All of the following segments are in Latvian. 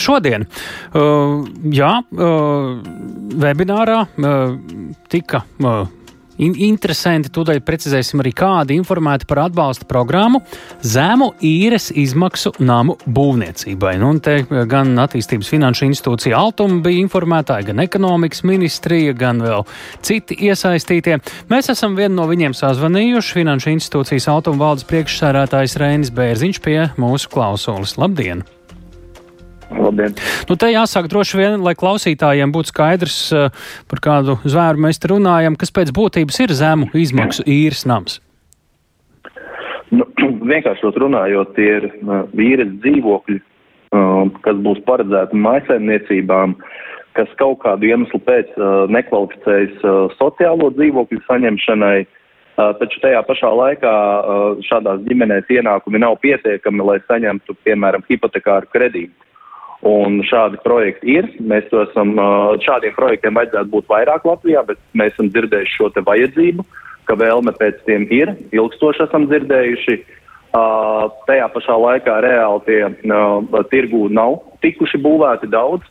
Šodien, jā, webinārā tika Interesanti, tūdaļ precizēsim arī kādi informēti par atbalsta programmu zemu īres izmaksu namu būvniecībai. Nu, te gan attīstības finanšu institūcija Altuma bija informētāja, gan ekonomikas ministrija, gan vēl citi iesaistītie. Mēs esam vienu no viņiem sazvanījuši. Finanšu institūcijas Altuma valdes priekšsērētājs Reinis Bērziņš pie mūsu klausulas. Labdien! Labdien! Nu, te jāsāk droši vien, lai klausītājiem būtu skaidrs, uh, par kādu zvēru mēs te runājam, kas pēc būtības ir zemu izmaksu īres nams. Nu, vienkāršot runājot, tie ir vīres dzīvokļi, uh, kas būs paredzēti maisaimniecībām, kas kaut kādu iemeslu pēc nekvalificējas sociālo dzīvokļu saņemšanai, taču tajā pašā laikā šādās ģimenēs ienākumi nav pietiekami, lai saņemtu, piemēram, hipotekāru kredītu. Un šādi projekti ir. Mēs to esam, šādiem projektiem vajadzētu būt vairāk Latvijā, bet mēs esam dzirdējuši šo te vajadzību, ka vēlme pēc tiem ir. Ilgstoši esam dzirdējuši. Uh, tajā pašā laikā reāli tie uh, tirgū nav tikuši būvēti daudz.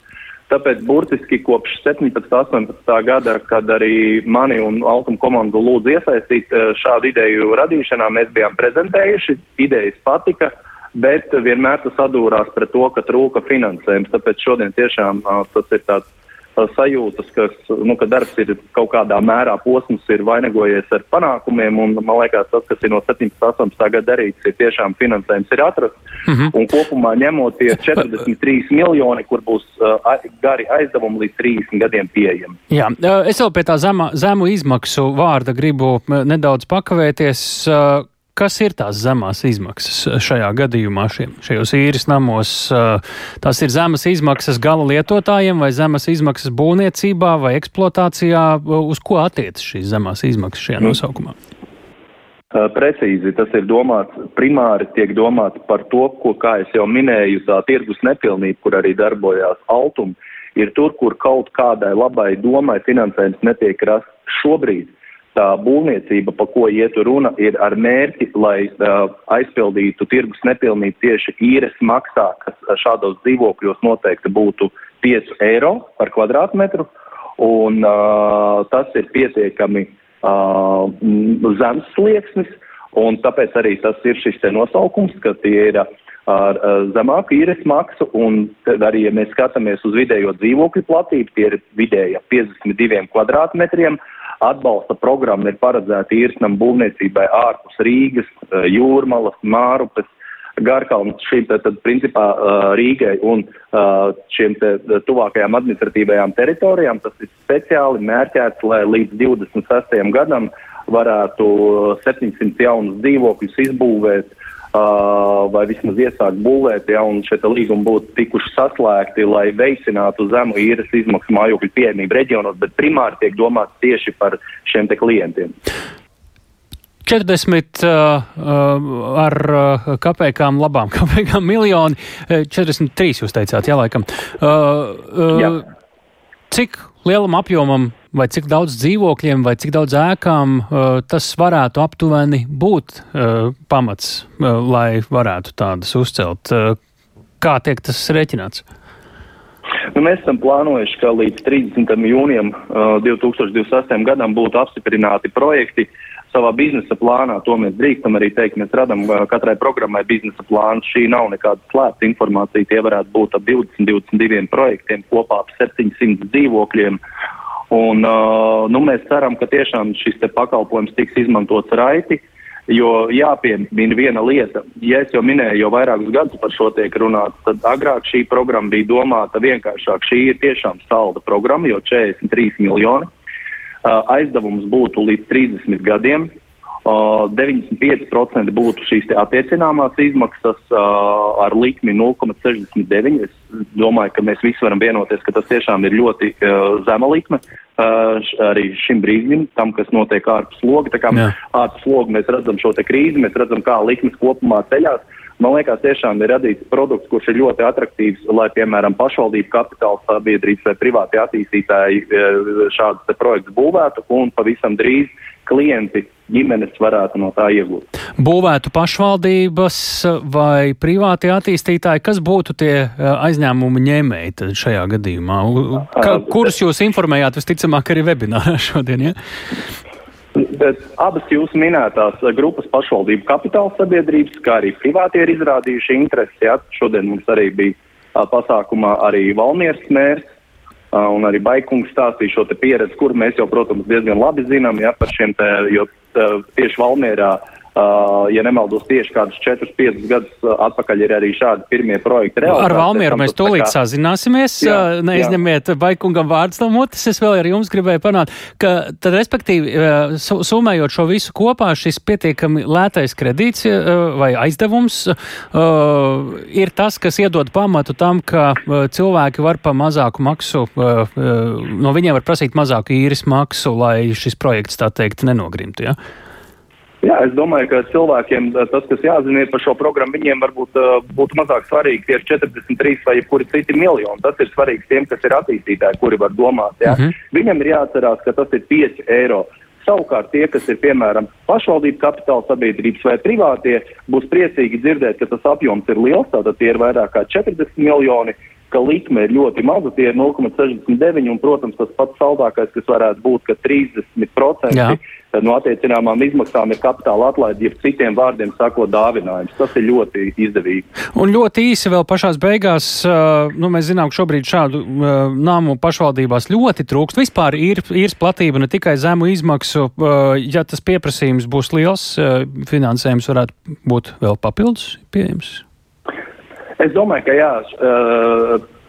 Tāpēc burtiski kopš 17. 18. gada, kad arī mani un Altuma komandu lūdzu iesaistīt šādu ideju radīšanā, mēs bijām prezentējuši, idejas patika. Uh, bet vienmēr tas sadūrās pret to, ka trūka finansējums. Tāpēc šodien tiešām tas ir tāds sajūtas, kas, nu, ka darbs ir kaut kādā mērā posms ir vainagojies ar panākumiem, un man liekas, tas, kas ir no 17. 18. gada darīts, ir tiešām finansējums ir atrasts, mm -hmm. un kopumā ņemot tie 43 miljoni, kur būs uh, gari aizdevumi līdz 30 gadiem pieejami. Jā, es vēl pie tā zema, zemu izmaksu vārda gribu nedaudz pakavēties. Uh, Kas ir tās zemās izmaksas šajā gadījumā, šiem, šajos īres namos? Tas ir zemas izmaksas gala lietotājiem vai zemas izmaksas būvniecībā vai eksploatācijā? Uz ko attiecas šīs zemās izmaksas šajā nu, nosaukumā? Precīzi, tas ir domāts, primāri tiek domāts par to, ko, kā es jau minēju, tā tirgus nepilnība, kur arī darbojās Altuma, ir tur, kur kaut kādai labai domai finansējums netiek rasts šobrīd tā būvniecība, pa ko iet runa, ir ar mērķi, lai uh, aizpildītu tirgus nepilnību tieši īres maksā, kas šādos dzīvokļos noteikti būtu 5 eiro par kvadrātmetru, un uh, tas ir pietiekami uh, zems slieksnis, un tāpēc arī tas ir šis te nosaukums, ka tie ir ar uh, zemāku īres maksu, un arī, ja mēs skatāmies uz vidējo dzīvokļu platību, tie ir vidēja 52 kvadrātmetriem, uh, Atbalsta programma ir paredzēta īrsnam būvniecībai ārpus Rīgas, eh, Jūrmalas, Mārupes, Garkalnas, šīm te, tad, principā, eh, Rīgai un eh, šiem te tuvākajām administratīvajām teritorijām. Tas ir speciāli mērķēts, lai līdz 26. gadam varētu 700 jaunus dzīvokļus izbūvēt vai vismaz iesākt būvēt, ja, un šie līgumi būtu tikuši saslēgti, lai veicinātu zemu īres izmaksu mājokļu pieejamību reģionos, bet primāri tiek domāts tieši par šiem klientiem. 40 uh, ar uh, kapekām, labām kapekām miljoni, 43 jūs teicāt, jā, laikam. Uh, uh, jā. Cik lielam apjomam vai cik daudz dzīvokļiem vai cik daudz ēkām uh, tas varētu aptuveni būt uh, pamats, uh, lai varētu tādas uzcelt? Uh, kā tiek tas rēķināts? Nu, mēs esam plānojuši, ka līdz 30. jūnijam uh, 2028. gadam būtu apstiprināti projekti savā biznesa plānā. To mēs drīkstam arī teikt. Mēs radām uh, katrai programmai biznesa plānu. Šī nav nekāda slēpta informācija. Tie varētu būt ap 20, 22 projektiem kopā ap 700 dzīvokļiem. Un, nu, mēs ceram, ka tiešām šis pakalpojums tiks izmantots raiti. Jo jāpiemina viena lieta, ja es jau minēju, jau vairākus gadus par šo tiek runāts, tad agrāk šī programma bija domāta vienkāršāk. Šī ir tiešām salda programma, jo 43 miljoni. Aizdevums būtu līdz 30 gadiem. Uh, 95% būtu šīs attiecināmās izmaksas uh, ar likmi 0,69. Es domāju, ka mēs visi varam vienoties, ka tas tiešām ir ļoti uh, zema likme uh, arī šim brīdim, tam, kas notiek ārpus loga. Tā kā Jā. ārpus loga mēs redzam šo krīzi, mēs redzam, kā likmes kopumā ceļās. Man liekas, tiešām ir radīts produkts, kurš ir ļoti attraktīvs, lai, piemēram, pašvaldību kapitāla sabiedrības vai privāti attīstītāji šādus projektus būvētu un pavisam drīz klienti ģimenes varētu no tā iegūt. Būvētu pašvaldības vai privātie attīstītāji, kas būtu tie aizņēmumu ņēmēji šajā gadījumā? Ka, kurus jūs informējāt visticamāk arī webinārā šodien? Ja? Bet abas jūsu minētās grupas pašvaldību kapitāla sabiedrības, kā arī privātie ir izrādījuši interesi. Ja? Šodien mums arī bija a, pasākumā arī Valmieras mērs a, un arī Baikungs stāstīja šo pieredzi, kur mēs jau, protams, diezgan labi zinām ja, par šiem te, jo tieši Valmierā Uh, ja nemaldos tieši kādus 4-5 gadus atpakaļ, ir arī šādi pirmie projekti. Realizācija. Ar Valmieru mēs tūlīt kā... sazināsimies. Jā, Neizņemiet Baikungam vārdus no mutes. Es vēl ar jums gribēju panākt, ka tad, respektīvi, summējot šo visu kopā, šis pietiekami lētais kredīts vai aizdevums ir tas, kas iedod pamatu tam, ka cilvēki var pa mazāku maksu, no viņiem var prasīt mazāku īres maksu, lai šis projekts, tā teikt, nenogrimtu. Ja? Jā, es domāju, ka cilvēkiem tas, kas jāzina par šo programmu, viņiem varbūt uh, būtu mazāk svarīgi tieši 43 vai kuri citi miljoni. Tas ir svarīgs tiem, kas ir attīstītāji, kuri var domāt. Jā. Mhm. Viņam ir jāatcerās, ka tas ir 5 eiro. Savukārt tie, kas ir piemēram pašvaldību kapitāla sabiedrības vai privātie, būs priecīgi dzirdēt, ka tas apjoms ir liels, tātad tie ir vairāk kā 40 miljoni, ka likme ir ļoti maza, tie ir 0,69 un, protams, tas pats saldākais, kas varētu būt, ka 30% Jā no attiecināmām izmaksām ir kapitāla atlaide, jeb citiem vārdiem sakot, dāvinājums. Tas ir ļoti izdevīgi. Un ļoti īsi vēl pašās beigās, nu, mēs zinām, ka šobrīd šādu nāmu pašvaldībās ļoti trūkst. Vispār ir īres platība ne tikai zemu izmaksu, ja tas pieprasījums būs liels, finansējums varētu būt vēl papildus pieejams. Es domāju, ka jā,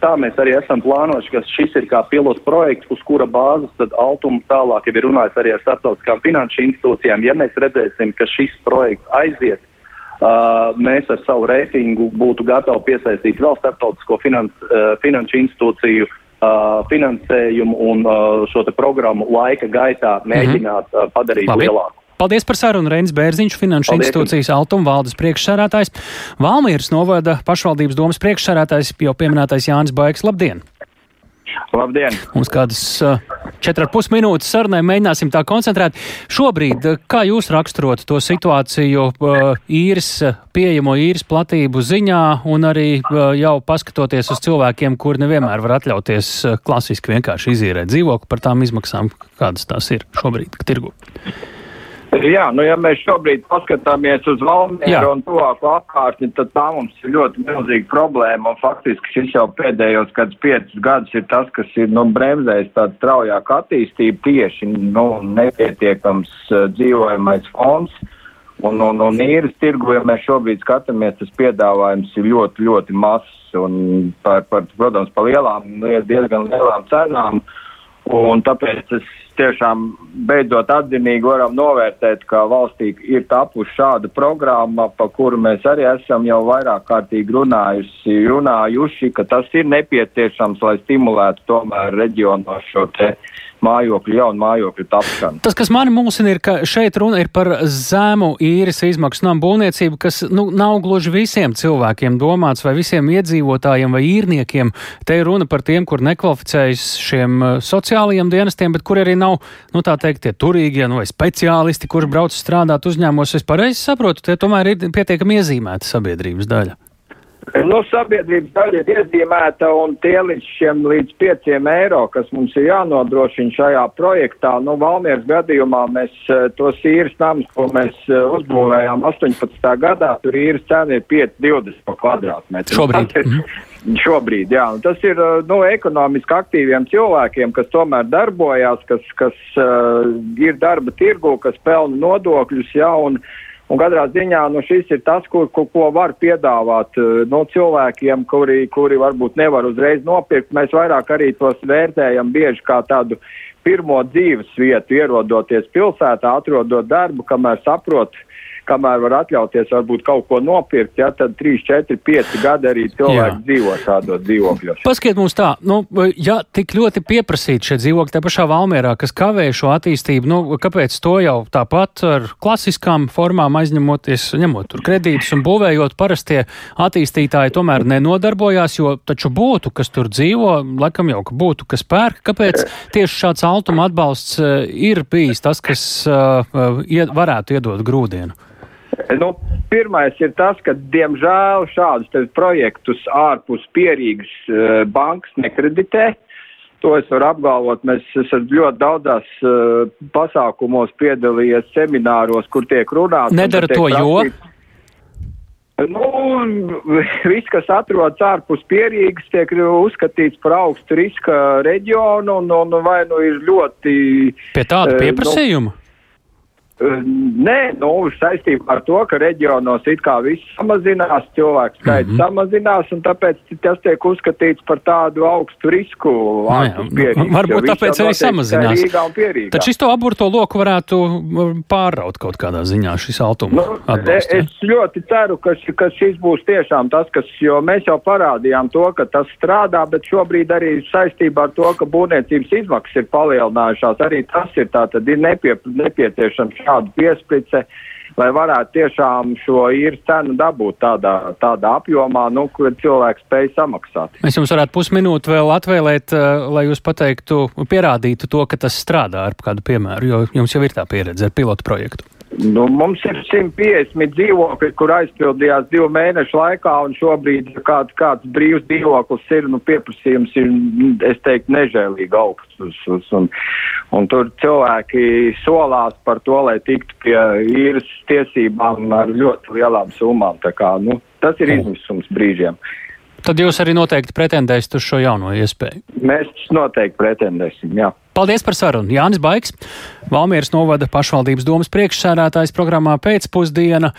tā mēs arī esam plānojuši, ka šis ir kā pilots projekts, uz kura bāzes tad Altuma tālāk jau ir runājis arī ar starptautiskām finanšu institūcijām. Ja mēs redzēsim, ka šis projekts aiziet, mēs ar savu reitingu būtu gatavi piesaistīt vēl starptautisko finans, finanšu institūciju finansējumu un šo programmu laika gaitā mēģināt uh, padarīt Labi. lielāku. Paldies par sarunu Reinis Bērziņš, Finanšu Paldies. institūcijas Altuma valdes priekšsērētājs, Valmīras novada pašvaldības domas priekšsērētājs, jau pieminētais Jānis Baigs. Labdien! Labdien! Mums kādas uh, četras pus minūtes sarunai mēģināsim tā koncentrēt. Šobrīd, kā jūs raksturot to situāciju īres, pieejamo īres platību ziņā un arī jau paskatoties uz cilvēkiem, kur nevienmēr var atļauties klasiski vienkārši izīrēt dzīvokli par tām izmaksām, kādas tās ir šobrīd tirgu? Jā, nu ja mēs šobrīd paskatāmies uz Valmieru un tuvāko apkārtni, tad tā mums ir ļoti milzīga problēma. Un faktiski šis jau pēdējos kādus piecus gadus ir tas, kas ir nu, bremzējis tādu straujāku attīstību tieši nu, nepietiekams uh, dzīvojamais fonds. Un, un, un īres tirgu, ja mēs šobrīd skatāmies, tas piedāvājums ir ļoti, ļoti mazs un, par, par, protams, par lielām, diezgan lielām cenām. Un tāpēc es tiešām beidzot atzinīgi varam novērtēt, ka valstī ir tapusi šāda programma, pa kuru mēs arī esam jau vairāk kārtīgi runājusi, runājuši, ka tas ir nepieciešams, lai stimulētu tomēr reģionos šo te mājokļu, jaunu mājokļu tapšanu. Tas, kas mani mulsina, ir, ka šeit runa ir par zemu īres izmaksu namu būvniecību, kas nu, nav gluži visiem cilvēkiem domāts, vai visiem iedzīvotājiem vai īrniekiem. Te ir runa par tiem, kur nekvalificējas šiem uh, sociālajiem dienestiem, bet kur arī nav, nu tā teikt, tie turīgie nu, vai speciālisti, kurš brauc strādāt uzņēmumos. Es pareizi saprotu, tie tomēr ir pietiekami iezīmēta sabiedrības daļa. Nu, sabiedrības daļa ir iezīmēta un tie līdz šiem līdz pieciem eiro, kas mums ir jānodrošina šajā projektā. Nu, Valmieras gadījumā mēs eh, tos īres namus, ko mēs eh, uzbūvējām 18. gadā, tur īres cena ir 5,20 pa kvadrātmetru. Šobrīd. Ir, mhm. šobrīd, jā. Un tas ir eh, nu, ekonomiski aktīviem cilvēkiem, kas tomēr darbojās, kas, kas uh, ir darba tirgu, kas pelna nodokļus, jā. Un, Un katrā ziņā nu, šis ir tas, ko, ko, ko var piedāvāt eh, nu, cilvēkiem, kuri, kuri varbūt nevar uzreiz nopirkt. Mēs vairāk arī tos vērtējam bieži kā tādu pirmo dzīves vietu, ierodoties pilsētā, atrodot darbu, kamēr saprot, kamēr var atļauties varbūt kaut ko nopirkt, ja tad 3, 4, 5 gadi arī cilvēki Jā. dzīvo šādos dzīvokļos. Paskiet mums tā, nu, ja tik ļoti pieprasīt šie dzīvokļi te pašā Valmierā, kas kavē šo attīstību, nu, kāpēc to jau tāpat ar klasiskām formām aizņemoties, ņemot tur kredītus un būvējot parastie attīstītāji tomēr nenodarbojās, jo taču būtu, kas tur dzīvo, laikam jau, ka būtu, kas pērk. Kāpēc tieši šāds altuma atbalsts uh, ir bijis tas, kas uh, uh, varētu iedot grūdienu? Nu, pirmais ir tas, ka, diemžēl, šādus projektus ārpus pierīgas uh, bankas nekreditē. To es varu apgalvot. Mēs esam ļoti daudzās uh, pasākumos piedalījies semināros, kur tiek runāts. Nedara to, jo. Nu, viss, kas atrodas ārpus pierīgas, tiek uzskatīts par augstu riska reģionu un, un vai nu ir ļoti. Pie tāda pieprasījuma? Nu, Nē, nu, saistībā ar to, ka reģionos it kā viss samazinās, cilvēku skaits mm -hmm. samazinās, un tāpēc tas tiek uzskatīts par tādu augstu risku. No, nu jā, pierīgs, varbūt tāpēc arī samazinās. Taču šis to aburto loku varētu pārraut kaut kādā ziņā šis altums. Nu, atbalst, ja? Es ļoti ceru, ka, ka šis būs tiešām tas, kas, jo mēs jau parādījām to, ka tas strādā, bet šobrīd arī saistībā ar to, ka būvniecības izmaksas ir palielinājušās, arī tas ir tā, tad ir nepie, nepieciešams šādu piesprice, lai varētu tiešām šo īres cenu dabūt tādā, tādā apjomā, nu, kur cilvēks spēj samaksāt. Es jums varētu pusminūti vēl atvēlēt, uh, lai jūs pateiktu, pierādītu to, ka tas strādā ar kādu piemēru, jo jums jau ir tā pieredze ar pilotu projektu. Nu, mums ir 150 dzīvokļi, kur aizpildījās divu mēnešu laikā, un šobrīd kāds, kāds brīvs dzīvoklis ir, nu, pieprasījums ir, es teiktu, nežēlīgi augsts. Uz, uz, un, un tur cilvēki solās par to, lai tiktu pie īres tiesībām ar ļoti lielām summām. Tā kā, nu, tas ir izmisums brīžiem. Tad jūs arī noteikti pretendēsiet uz šo jauno iespēju. Mēs noteikti pretendēsim, jā. Paldies par sarunu. Jānis Baiks, Valmieras novada pašvaldības domas priekšsēdētājs programmā pēcpusdiena.